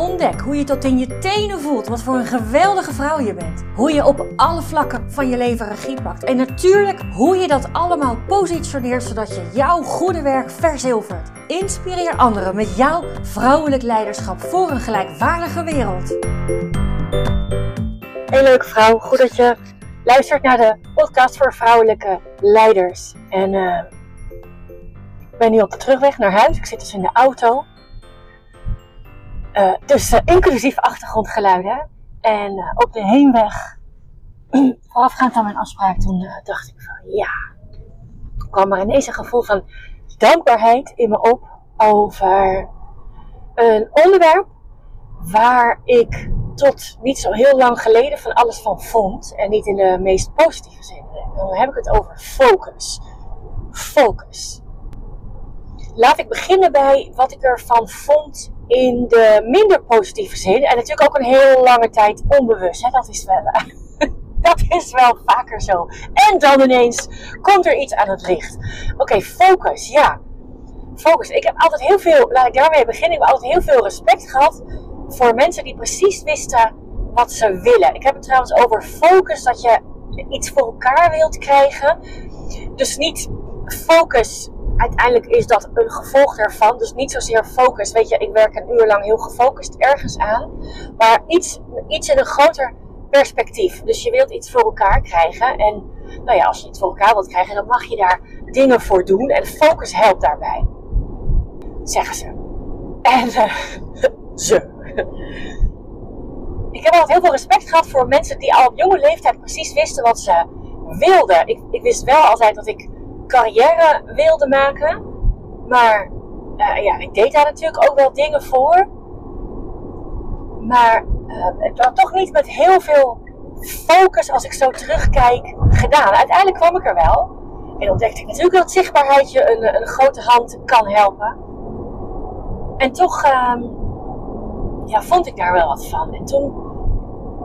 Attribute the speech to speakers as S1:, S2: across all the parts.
S1: Ontdek hoe je tot in je tenen voelt wat voor een geweldige vrouw je bent. Hoe je op alle vlakken van je leven regie pakt. En natuurlijk hoe je dat allemaal positioneert zodat je jouw goede werk verzilvert. Inspireer anderen met jouw vrouwelijk leiderschap voor een gelijkwaardige wereld.
S2: Hey leuke vrouw, goed dat je luistert naar de podcast voor vrouwelijke leiders. En uh, ik ben nu op de terugweg naar huis. Ik zit dus in de auto. Uh, dus uh, inclusief achtergrondgeluiden. En uh, op de heenweg, voorafgaand aan mijn afspraak, toen dacht ik van ja, kwam er ineens een gevoel van dankbaarheid in me op over een onderwerp waar ik tot niet zo heel lang geleden van alles van vond. En niet in de meest positieve zin. Dan heb ik het over focus. Focus. Laat ik beginnen bij wat ik ervan vond in de minder positieve zin. En natuurlijk ook een heel lange tijd onbewust. Hè? Dat, is wel, dat is wel vaker zo. En dan ineens komt er iets aan het licht. Oké, focus. Ja, focus. Ik heb altijd heel veel, laat ik daarmee beginnen. Ik heb altijd heel veel respect gehad voor mensen die precies wisten wat ze willen. Ik heb het trouwens over focus, dat je iets voor elkaar wilt krijgen. Dus niet focus uiteindelijk is dat een gevolg daarvan. Dus niet zozeer focus. Weet je, ik werk een uur lang heel gefocust ergens aan. Maar iets, iets in een groter perspectief. Dus je wilt iets voor elkaar krijgen. En nou ja, als je iets voor elkaar wilt krijgen, dan mag je daar dingen voor doen. En focus helpt daarbij. Zeggen ze. En uh, ze. Ik heb altijd heel veel respect gehad voor mensen die al op jonge leeftijd precies wisten wat ze wilden. Ik, ik wist wel altijd dat ik carrière wilde maken. Maar uh, ja, ik deed daar natuurlijk ook wel dingen voor. Maar uh, het was toch niet met heel veel focus, als ik zo terugkijk, gedaan. Uiteindelijk kwam ik er wel. En ontdekte ik natuurlijk dat zichtbaarheid je een, een grote hand kan helpen. En toch uh, ja, vond ik daar wel wat van. En toen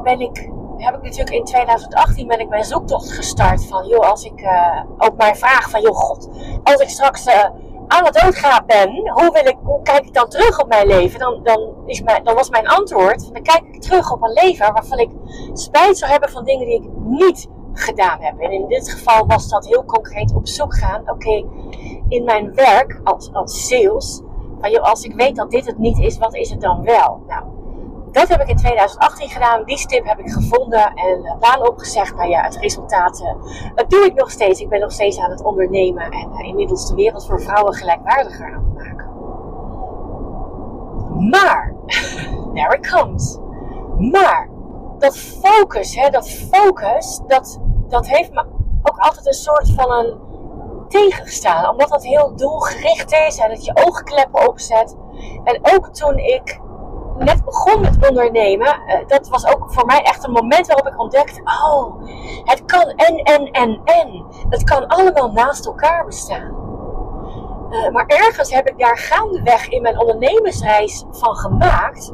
S2: ben ik heb ik natuurlijk in 2018 ben ik mijn zoektocht gestart van, joh, als ik uh, ook mijn vraag van, joh, god, als ik straks uh, aan het doodgaan ben, hoe, wil ik, hoe kijk ik dan terug op mijn leven? Dan, dan, is mijn, dan was mijn antwoord, dan kijk ik terug op een leven waarvan ik spijt zou hebben van dingen die ik niet gedaan heb. En in dit geval was dat heel concreet op zoek gaan, oké, in mijn werk als, als sales, van, joh, als ik weet dat dit het niet is, wat is het dan wel? Nou, dat heb ik in 2018 gedaan. Die stip heb ik gevonden en baan opgezegd. Nou ja, het resultaat uh, dat doe ik nog steeds. Ik ben nog steeds aan het ondernemen en uh, inmiddels de wereld voor vrouwen gelijkwaardiger aan het maken. Maar, there it comes. Maar, dat focus, hè, dat focus, dat, dat heeft me ook altijd een soort van een tegengestaan. Omdat dat heel doelgericht is en dat je oogkleppen opzet. En ook toen ik net begon met ondernemen, uh, dat was ook voor mij echt een moment waarop ik ontdekte: oh, het kan en, en, en, en. Het kan allemaal naast elkaar bestaan. Uh, maar ergens heb ik daar gaandeweg in mijn ondernemersreis van gemaakt.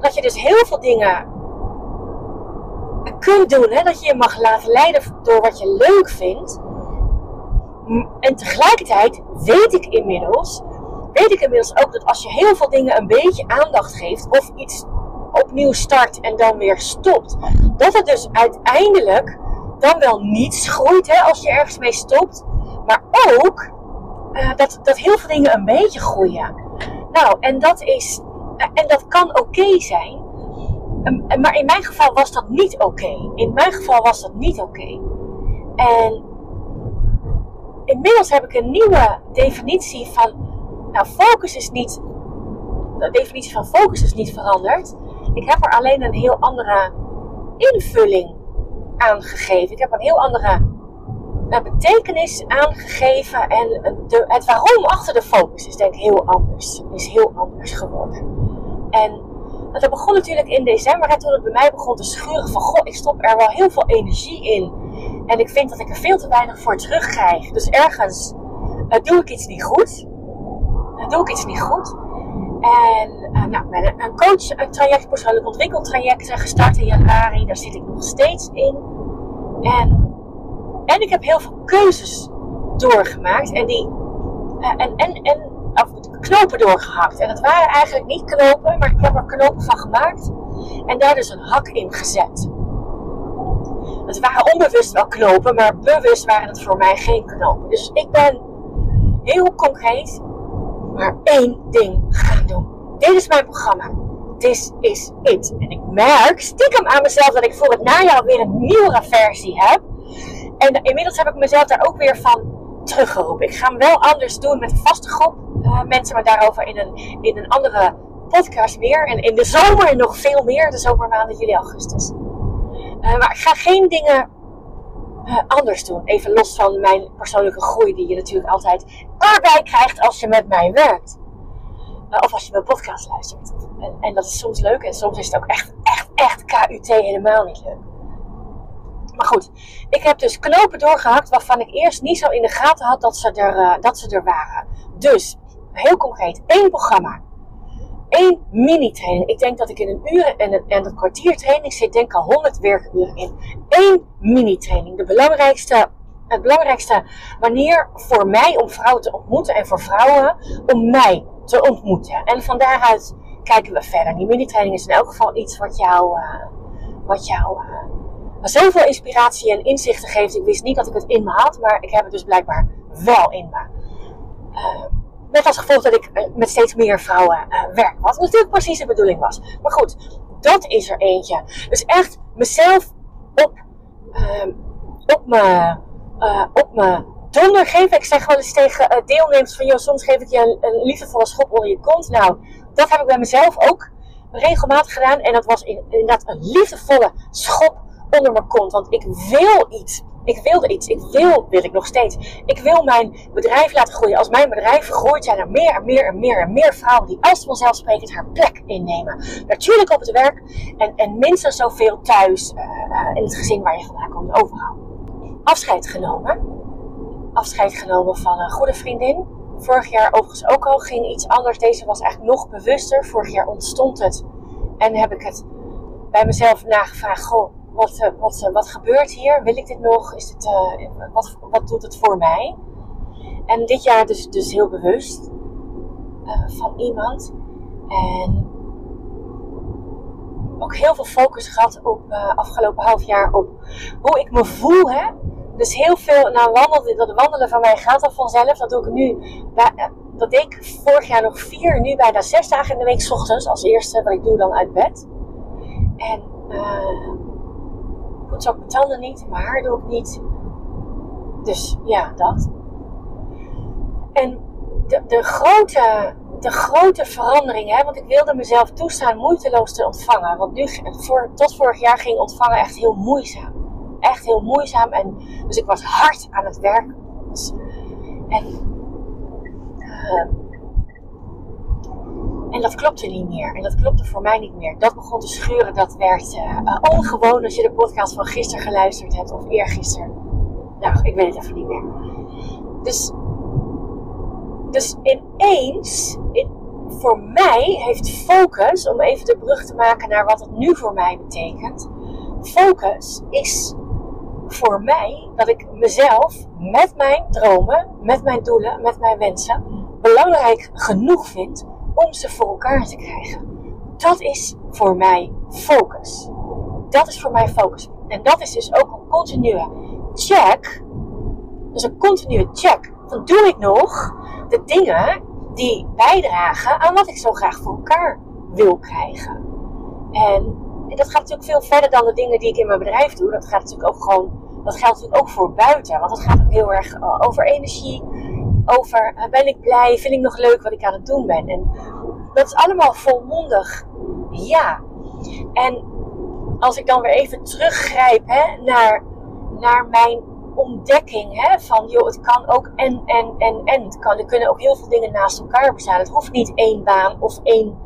S2: Dat je dus heel veel dingen kunt doen. Hè? Dat je je mag laten leiden door wat je leuk vindt. En tegelijkertijd weet ik inmiddels weet ik inmiddels ook dat als je heel veel dingen een beetje aandacht geeft of iets opnieuw start en dan weer stopt, dat het dus uiteindelijk dan wel niets groeit hè, als je ergens mee stopt, maar ook uh, dat, dat heel veel dingen een beetje groeien. Nou, en dat is, uh, en dat kan oké zijn, um, maar in mijn geval was dat niet oké. In mijn geval was dat niet oké. En inmiddels heb ik een nieuwe definitie van nou, focus is niet. De definitie van focus is niet veranderd. Ik heb er alleen een heel andere invulling aan gegeven. Ik heb een heel andere nou, betekenis aangegeven. En de, het waarom achter de focus is denk ik heel anders. Is heel anders geworden. En dat begon natuurlijk in december. Toen het bij mij begon te schuren van... Goh, ik stop er wel heel veel energie in. En ik vind dat ik er veel te weinig voor terugkrijg. Dus ergens uh, doe ik iets niet goed? Doe ik iets niet goed? En uh, nou, met een, coach-traject, persoonlijk ontwikkeltraject gestart in januari. Daar zit ik nog steeds in. En, en ik heb heel veel keuzes doorgemaakt. En die en, en, en knopen doorgehakt. En dat waren eigenlijk niet knopen, maar ik heb er knopen van gemaakt. En daar dus een hak in gezet. Het waren onbewust wel knopen, maar bewust waren het voor mij geen knopen. Dus ik ben heel concreet maar één ding gaan doen. Dit is mijn programma. This is it. En ik merk stiekem aan mezelf dat ik voor het najaar weer een nieuwere versie heb. En inmiddels heb ik mezelf daar ook weer van teruggeroepen. Ik ga hem wel anders doen met een vaste groep uh, mensen, maar daarover in een, in een andere podcast meer. En in de zomer nog veel meer, de zomermaanden juli, augustus. Uh, maar ik ga geen dingen anders doen. Even los van mijn persoonlijke groei, die je natuurlijk altijd erbij krijgt als je met mij werkt. of als je mijn podcast luistert. En, en, dat is soms leuk en soms is het ook echt, echt, echt KUT helemaal niet leuk. Maar goed, ik heb dus knopen doorgehakt waarvan ik eerst niet zo in de gaten had dat ze er, dat ze er waren. Dus, heel concreet, één programma. Eén mini-training. Ik denk dat ik in een uur en een, en een kwartier training zit, denk al 100 werkuren in. Eén mini-training. De belangrijkste, het belangrijkste manier voor mij om vrouwen te ontmoeten en voor vrouwen om mij te ontmoeten. En van daaruit kijken we verder. Die mini-training is in elk geval iets wat jou, uh, wat jou uh, zoveel inspiratie en inzichten geeft. Ik wist niet dat ik het in me had, maar ik heb het dus blijkbaar wel in me. Uh, met als gevolg dat ik met steeds meer vrouwen uh, werk. Wat natuurlijk precies de bedoeling was. Maar goed, dat is er eentje. Dus echt mezelf op, uh, op mijn uh, op me donder geven. Ik zeg wel eens tegen deelnemers van, joh, soms geef ik je een, een liefdevolle schop onder je kont. Nou, dat heb ik bij mezelf ook regelmatig gedaan. En dat was inderdaad een liefdevolle schop onder mijn kont. Want ik wil iets. Ik wilde iets. Ik wil, wil ik nog steeds. Ik wil mijn bedrijf laten groeien. Als mijn bedrijf groeit, zijn er meer en meer en meer en meer vrouwen die als vanzelfsprekend haar plek innemen. Natuurlijk op het werk en, en minstens zoveel thuis uh, uh, in het gezin waar je vandaan komt overal. Afscheid genomen. Afscheid genomen van een goede vriendin. Vorig jaar overigens ook al ging iets anders. Deze was eigenlijk nog bewuster. Vorig jaar ontstond het. En heb ik het bij mezelf nagevraagd. Goh, wat, uh, wat, uh, wat gebeurt hier? Wil ik dit nog? Is het, uh, wat, wat doet het voor mij? En dit jaar dus, dus heel bewust van iemand. En ook heel veel focus gehad op afgelopen half jaar op hoe ik me voel. Hè? Dus heel veel, nou wandelen, dat wandelen van mij gaat al vanzelf. Dat doe ik nu, dat deed ik vorig jaar nog vier, nu bijna zes dagen in de week, ochtends als eerste wat ik doe dan uit bed. En poets ook mijn tanden niet, mijn haar doe ik niet. Dus ja, dat. En de, de, grote, de grote verandering, hè, want ik wilde mezelf toestaan moeiteloos te ontvangen. Want nu, voor, tot vorig jaar ging ontvangen echt heel moeizaam. Echt heel moeizaam. En, dus ik was hard aan het. Dus, en, uh, en dat klopte niet meer. En dat klopte voor mij niet meer. Dat begon te schuren. Dat werd uh, ongewoon als je de podcast van gisteren geluisterd hebt. Of eergisteren. Nou, ik weet het even niet meer. Dus, dus ineens, in, voor mij heeft focus, om even de brug te maken naar wat het nu voor mij betekent. Focus is voor mij dat ik mezelf met mijn dromen, met mijn doelen, met mijn wensen belangrijk genoeg vind om ze voor elkaar te krijgen. Dat is voor mij focus. Dat is voor mij focus. En dat is dus ook een continue check. Dus een continue check. Van doe ik nog de dingen die bijdragen aan wat ik zo graag voor elkaar wil krijgen. En, dat gaat natuurlijk veel verder dan de dingen die ik in mijn bedrijf doe. Dat gaat natuurlijk ook gewoon, dat geldt natuurlijk ook voor buiten. Want het gaat ook heel erg eh, over energie, over uh, ben ik blij, vind ik nog leuk wat ik aan het doen ben. En dat is allemaal volmondig ja. En als ik dan weer even teruggrijp hè, naar, naar mijn ontdekking hè, van joh, het kan ook en, en, en, en. Het kan, er kunnen ook heel veel dingen naast elkaar bestaan. Het hoeft niet één baan of één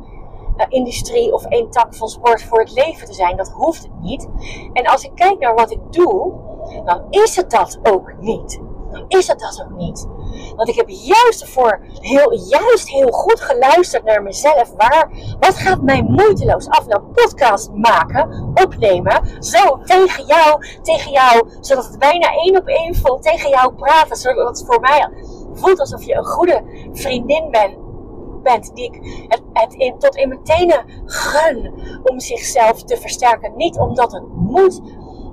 S2: uh, industrie of één tak van sport voor het leven te zijn. Dat hoeft het niet. En als ik kijk naar wat ik doe, dan is het dat ook niet. Dan is het dat ook niet. Want ik heb juist ervoor heel, juist heel goed geluisterd naar mezelf. Waar, wat gaat mij moeiteloos af? Nou, podcast maken, opnemen. Zo, tegen jou, tegen jou. Zodat het bijna één op één voelt. Tegen jou praten. Zodat het voor mij voelt alsof je een goede vriendin bent bent, die ik het, het in, tot in mijn tenen gun om zichzelf te versterken. Niet omdat het moet,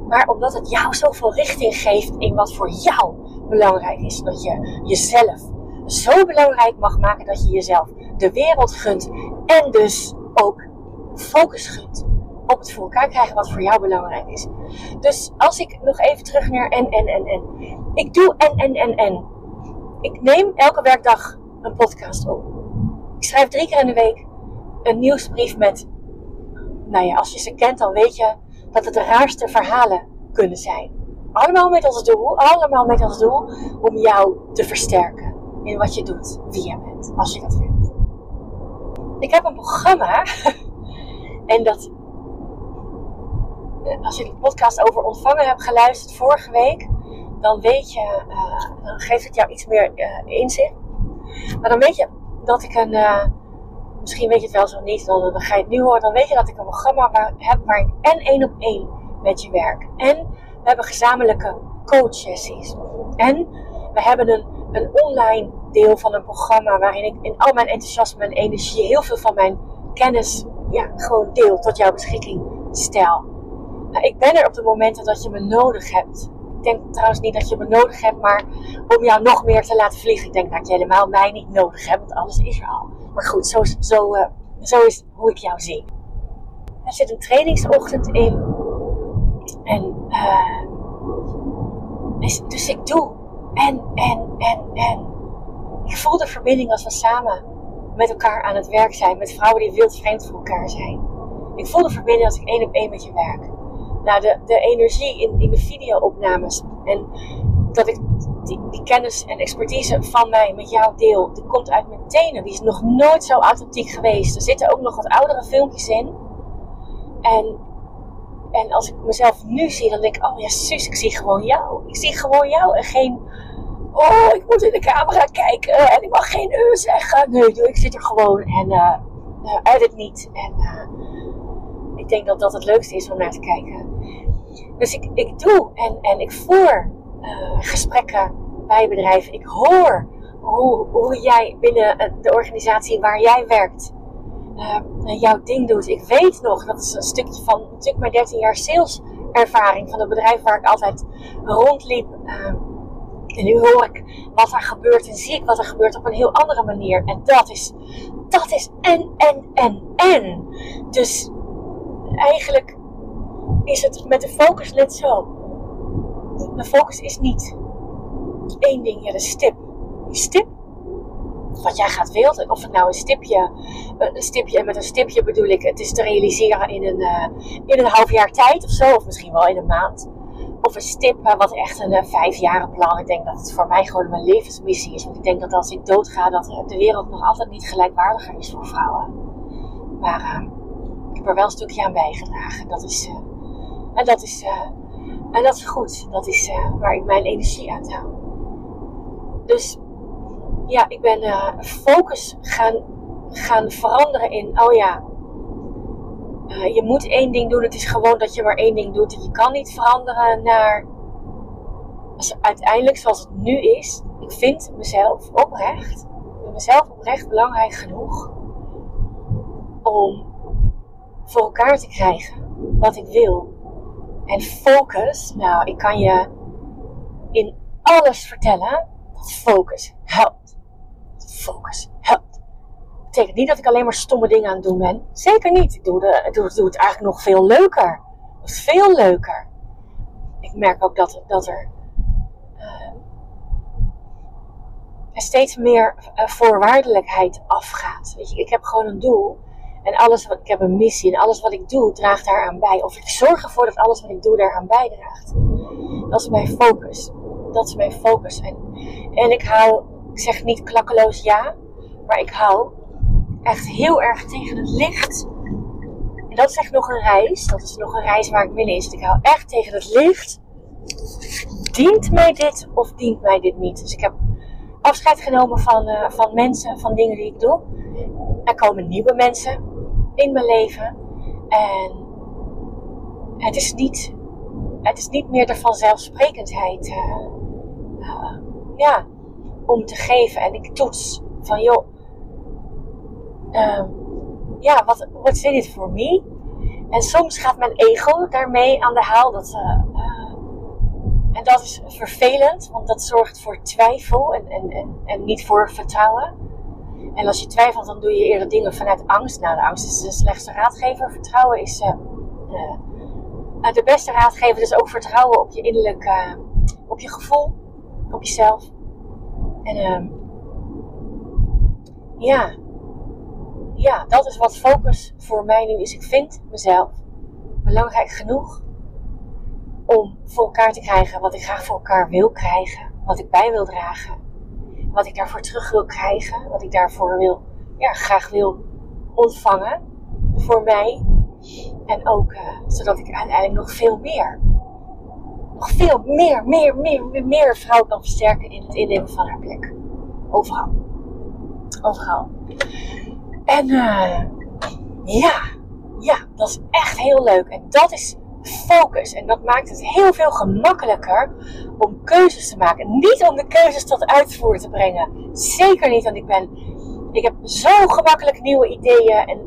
S2: maar omdat het jou zoveel richting geeft in wat voor jou belangrijk is. Dat je jezelf zo belangrijk mag maken dat je jezelf de wereld gunt en dus ook focus gunt op het voor elkaar krijgen wat voor jou belangrijk is. Dus als ik nog even terug naar en, en, en, en. Ik doe en, en, en, en. Ik neem elke werkdag een podcast op. Ik schrijf drie keer in de week een nieuwsbrief met, nou ja, als je ze kent, dan weet je dat het de raarste verhalen kunnen zijn. Allemaal met als doel, allemaal met als doel om jou te versterken in wat je doet, wie je bent, als je dat wilt. Ik heb een programma en dat, eh, als je de podcast over ontvangen hebt geluisterd vorige week, dan weet je, uh, dan geeft het jou iets meer uh, inzicht. Maar dan weet je dat ik een, misschien weet je het wel zo niet, dan, dan ga je het nu horen, dan weet je dat ik een programma heb waar ik en één op één met je werk. En we hebben gezamenlijke coach sessies. En we hebben een, een online deel van een programma waarin ik in al mijn enthousiasme en energie heel veel van mijn kennis ja, gewoon deel, tot jouw beschikking stel. Nou, ik ben er op de momenten dat je me nodig hebt. Ik denk trouwens niet dat je me nodig hebt, maar om jou nog meer te laten vliegen. Ik denk dat je helemaal mij niet nodig hebt, want alles is er al. Maar goed, zo, zo, uh, zo is hoe ik jou zie. Er zit een trainingsochtend in. En uh, dus, dus ik doe. En, en, en, en. Ik voel de verbinding als we samen met elkaar aan het werk zijn. Met vrouwen die wild vreemd voor elkaar zijn. Ik voel de verbinding als ik één op één met je werk. Nou, de, de energie in, in de video-opnames. En dat ik die, die, kennis en expertise van mij met jou deel. Die komt uit mijn tenen. Die is nog nooit zo authentiek geweest. Er zitten ook nog wat oudere filmpjes in. En, en als ik mezelf nu zie, dan denk ik: Oh ja, zus, ik zie gewoon jou. Ik zie gewoon jou en geen. Oh, ik moet in de camera kijken en ik mag geen uh zeggen. Nee, ik zit er gewoon en uh, uh, edit niet. En ik denk dat dat het leukste is om naar te kijken. Dus ik, ik doe en, en ik voer gesprekken bij bedrijven. Ik hoor hoe, hoe jij binnen de organisatie waar jij werkt uh, jouw ding doet. Ik weet nog, dat is een stukje van natuurlijk mijn 13 jaar saleservaring van het bedrijf waar ik altijd rondliep. Uh, en nu hoor ik wat er gebeurt en zie ik wat er gebeurt op een heel andere manier. En dat is, dat is en, en, en, en. Dus eigenlijk is het met de focus net zo. De focus is niet één ding, ja, de stip. Die stip, wat jij gaat willen, of het nou een stipje, een stipje, en met een stipje bedoel ik, het is te realiseren in een, uh, in een half jaar tijd of zo, of misschien wel in een maand. Of een stip uh, wat echt een uh, vijfjaren plan. Ik denk dat het voor mij gewoon mijn levensmissie is. Want ik denk dat als ik doodga, dat de wereld nog altijd niet gelijkwaardiger is voor vrouwen. Maar ik heb er wel een stukje aan bijgedragen. Dat is, en dat is, en dat is goed. Dat is waar ik mijn energie uit hou. Dus ja, ik ben uh, focus gaan, gaan veranderen in, oh ja, uh, je moet één ding doen. Het is gewoon dat je maar één ding doet. En je kan niet veranderen naar, als uiteindelijk zoals het nu is. Ik vind mezelf oprecht, mezelf oprecht belangrijk genoeg om voor elkaar te krijgen wat ik wil. En focus, nou, ik kan je in alles vertellen focus helpt. Focus helpt. Dat betekent niet dat ik alleen maar stomme dingen aan het doen ben. Zeker niet. Ik doe, de, doe, doe het eigenlijk nog veel leuker. Veel leuker. Ik merk ook dat, dat er uh, steeds meer uh, voorwaardelijkheid afgaat. Weet je, ik heb gewoon een doel. En alles wat, ik heb een missie en alles wat ik doe draagt daaraan bij. Of ik zorg ervoor dat alles wat ik doe daaraan bijdraagt. Dat is mijn focus. Dat is mijn focus. En, en ik hou, ik zeg niet klakkeloos ja, maar ik hou echt heel erg tegen het licht. En dat is echt nog een reis. Dat is nog een reis waar ik binnen is. Ik hou echt tegen het licht. Dient mij dit of dient mij dit niet? Dus ik heb afscheid genomen van, uh, van mensen, van dingen die ik doe. Er komen nieuwe mensen in mijn leven. En het is niet, het is niet meer de vanzelfsprekendheid uh, uh, ja, om te geven. En ik toets van joh, uh, ja, wat what's in it for me? En soms gaat mijn ego daarmee aan de haal. Dat, en dat is vervelend, want dat zorgt voor twijfel en, en, en, en niet voor vertrouwen. En als je twijfelt, dan doe je eerder dingen vanuit angst. Nou, de angst is de slechtste raadgever. Vertrouwen is uh, de beste raadgever. Dus ook vertrouwen op je innerlijk, uh, op je gevoel, op jezelf. En ehm, ja, ja, dat is wat focus voor mij nu is. Ik vind mezelf belangrijk genoeg om voor elkaar te krijgen wat ik graag voor elkaar wil krijgen, wat ik bij wil dragen, wat ik daarvoor terug wil krijgen, wat ik daarvoor wil, ja, graag wil ontvangen voor mij. En ook uh, zodat ik uiteindelijk nog veel meer, nog veel meer, meer, meer, meer, vrouw kan versterken in het innemen van haar plek. Overal. Overal. En uh, ja, ja, dat is echt heel leuk. En dat is focus. En dat maakt het heel veel gemakkelijker om keuzes te maken. Niet om de keuzes tot uitvoer te brengen. Zeker niet, want ik ben. Ik heb zo gemakkelijk nieuwe ideeën. En,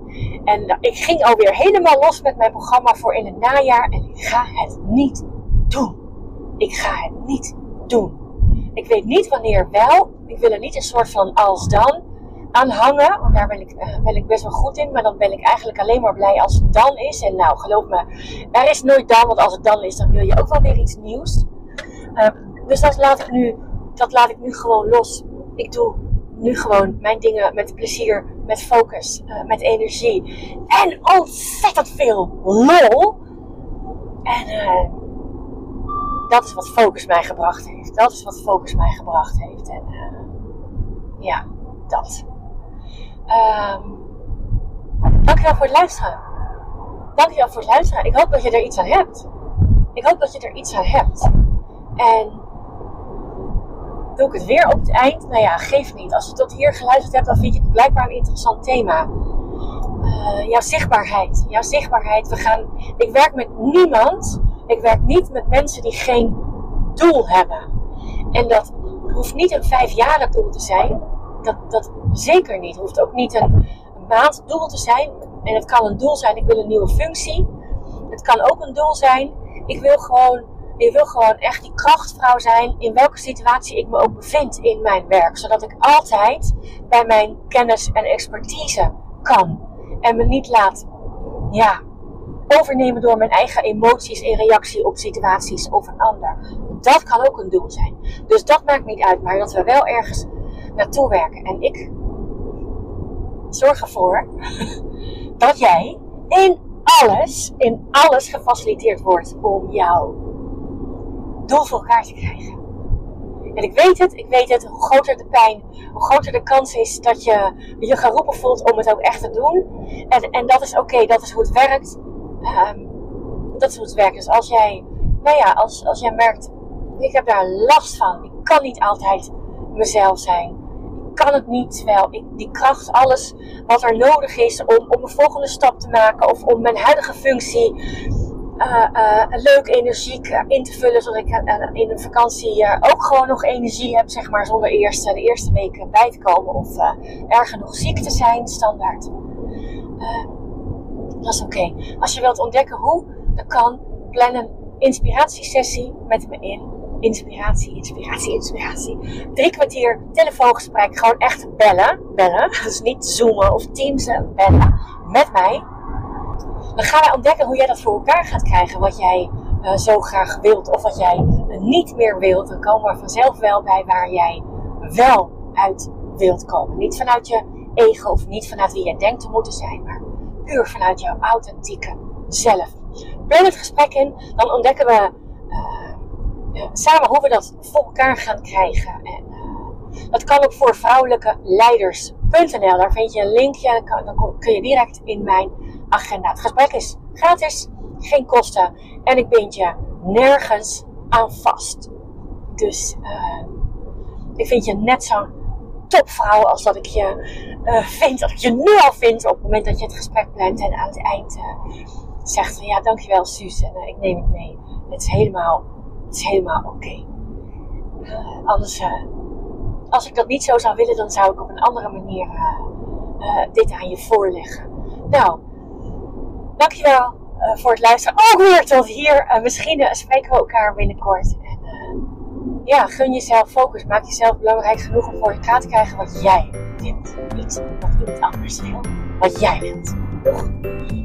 S2: en ik ging alweer helemaal los met mijn programma voor in het najaar. En ik ga het niet doen. Ik ga het niet doen. Ik weet niet wanneer wel. Ik wil er niet een soort van als dan aan hangen. Want daar ben ik, uh, ben ik best wel goed in. Maar dan ben ik eigenlijk alleen maar blij als het dan is. En nou, geloof me, er is nooit dan. Want als het dan is, dan wil je ook wel weer iets nieuws. Uh, dus dat laat, ik nu, dat laat ik nu gewoon los. Ik doe nu gewoon mijn dingen met plezier, met focus, uh, met energie. En ontzettend veel lol. En dat is wat focus mij gebracht heeft. Dat is wat focus mij gebracht heeft. En ja, dat. Um, dankjewel voor het luisteren. Dankjewel voor het luisteren. Ik hoop dat je er iets aan hebt. Ik hoop dat je er iets aan hebt. En doe ik het weer op het eind? Nou ja, geef niet. Als je tot hier geluisterd hebt, dan vind je het blijkbaar een interessant thema. Uh, jouw zichtbaarheid. Jouw zichtbaarheid. We gaan, ik werk met niemand. Ik werk niet met mensen die geen doel hebben. En dat hoeft niet een vijfjarig doel te zijn dat, dat zeker niet. Hoeft ook niet een, een maanddoel te zijn. En het kan een doel zijn, ik wil een nieuwe functie. Het kan ook een doel zijn, ik wil gewoon, ik wil gewoon echt die krachtvrouw zijn in welke situatie ik me ook bevind in mijn werk. Zodat ik altijd bij mijn kennis en expertise kan. En me niet laat, ja, overnemen door mijn eigen emoties in reactie op situaties of een ander. Dat kan ook een doel zijn. Dus dat maakt niet uit, maar dat we wel ergens naartoe werken. En ik zorg ervoor dat jij in alles, in alles gefaciliteerd wordt om jouw doel voor elkaar te krijgen. En ik weet het, ik weet het, hoe groter de pijn, hoe groter de kans is dat je je geroepen voelt om het ook echt te doen. En, en dat is oké, dat is hoe het werkt. Um, dat het werkt. Dus als jij, nou ja, als, als jij merkt, ik heb daar last van, ik kan niet altijd mezelf zijn kan het niet. Terwijl ik die kracht, alles wat er nodig is om, om een volgende stap te maken of om mijn huidige functie uh, leuk energiek in te vullen, zodat ik in een vakantie ook gewoon nog energie heb, zeg maar, zonder eerst de eerste weken bij te komen of erger nog ziek te zijn, standaard. Dat is oké. Als je wilt ontdekken hoe, dan kan plan een inspiratiesessie met me in inspiratie, inspiratie, inspiratie. Drie kwartier telefoongesprek, gewoon echt bellen. Bellen, dus niet zoomen of teamsen, bellen met mij. Dan gaan wij ontdekken hoe jij dat voor elkaar gaat krijgen, wat jij uh, zo graag wilt of wat jij niet meer wilt. Dan komen we vanzelf wel bij waar jij wel uit wilt komen. Niet vanuit je ego of niet vanuit wie jij denkt te moeten zijn, maar puur vanuit jouw authentieke zelf. Plan het gesprek in, dan ontdekken we samen hoe we dat voor elkaar gaan krijgen. En uh, dat kan ook voor vrouwelijke leiders.nl. Daar vind je een linkje, dan, dan kun je direct in mijn agenda. Het gesprek is gratis, geen kosten en ik bind je nergens aan vast. Dus ik vind je net zo'n topvrouw als dat ik je uh, vind, dat ik je nu al vind op het moment dat je het gesprek plant en aan het eind uh, zegt van ja, dankjewel Suus en uh, ik neem het mee. Het is helemaal, is helemaal oké. Anders, als ik dat niet zo zou willen, dan zou ik op een andere manier dit aan je voorleggen. Nou, dankjewel voor het luisteren. Ook weer tot hier. misschien spreken we elkaar binnenkort. Ja, gun jezelf focus. Maak jezelf belangrijk genoeg om voor elkaar te krijgen wat jij wilt. Niet wat iemand anders wil. Wat jij wilt. Doeg!